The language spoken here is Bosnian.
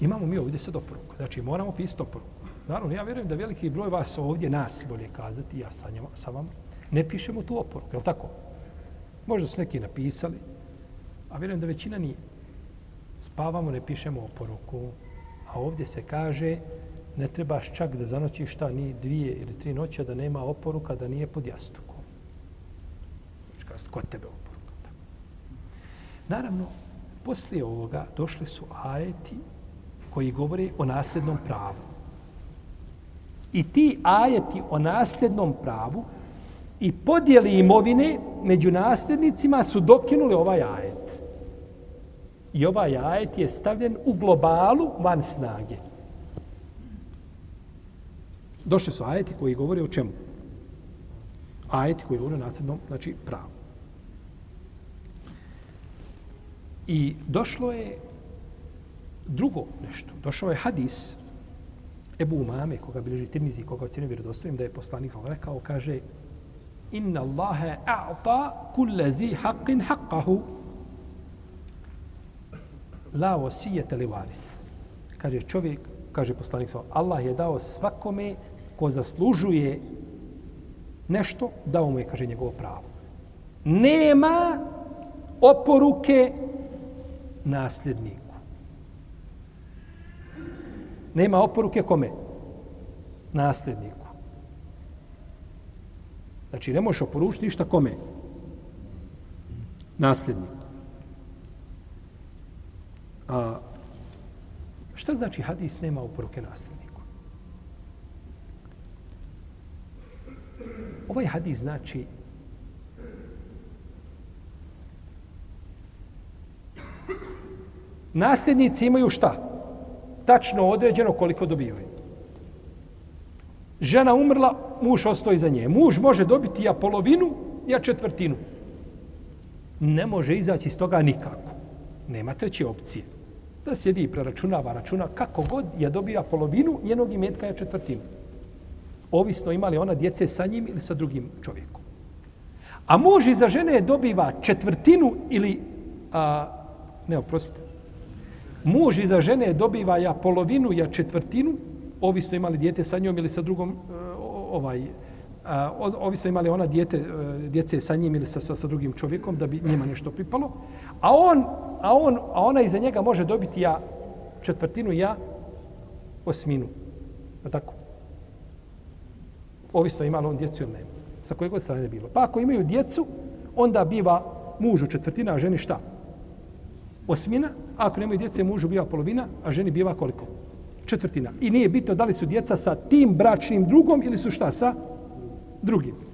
Imamo mi ovdje sad oporuku. Znači, moramo pisati oporuku. Naravno, ja vjerujem da veliki broj vas ovdje, nas bolje kazati, ja sa, njama, sa vama, ne pišemo tu oporuku, je li tako? Možda su neki napisali, a vjerujem da većina nije. Spavamo, ne pišemo oporuku, a ovdje se kaže ne trebaš čak da zanoćiš šta ni dvije ili tri noći da nema oporuka, da nije pod jastukom. Znači, kod tebe oporuka. Tako. Naravno, poslije ovoga došli su ajeti koji govore o nasljednom pravu. I ti ajeti o nasljednom pravu i podijeli imovine među nasljednicima su dokinuli ovaj ajet. I ovaj ajet je stavljen u globalu van snage. Došli su ajeti koji govore o čemu? Ajeti koji govore o nasljednom, znači pravu. I došlo je drugo nešto. Došao je hadis Ebu Umame, koga bilježi Tirmizi, koga ocjenio vjerodostojim, da je poslanik rekao, kaže Inna Allahe a'ta kulle zi haqqin haqqahu la wasiyata li varis. Kaže čovjek, kaže poslanik Allah je dao svakome ko zaslužuje nešto, dao mu je, kaže, njegovo pravo. Nema oporuke nasljedniku. Nema oporuke kome? Nasljedniku. Znači, ne možeš oporučiti ništa kome? Nasljedniku. A, šta znači hadis nema oporuke nasljedniku? Ovaj hadis znači nasljednici imaju šta? Tačno određeno koliko dobivaju. Žena umrla, muž ostoji za nje. Muž može dobiti ja polovinu, ja četvrtinu. Ne može izaći iz toga nikako. Nema treće opcije da sjedi i preračunava, računa kako god ja dobija polovinu njenog imetka ja četvrtinu. Ovisno imali ona djece sa njim ili sa drugim čovjekom. A muž iza žene dobiva četvrtinu ili, a, ne oprostite, muž iza žene dobiva ja polovinu, ja četvrtinu, ovisno imali dijete sa njom ili sa drugom, eh, ovaj, eh, a, ovisno imali ona dijete, eh, djece sa njim ili sa, sa, sa drugim čovjekom, da bi njima nešto pripalo. A on, a on, a ona iza njega može dobiti ja četvrtinu, ja osminu. Je tako? Ovisno ima on djecu ili nema. Sa koje god strane bilo. Pa ako imaju djecu, onda biva mužu četvrtina, a ženi šta? Osmina. A ako nemaju djece, mužu biva polovina, a ženi biva koliko? Četvrtina. I nije bitno da li su djeca sa tim bračnim drugom ili su šta sa drugim.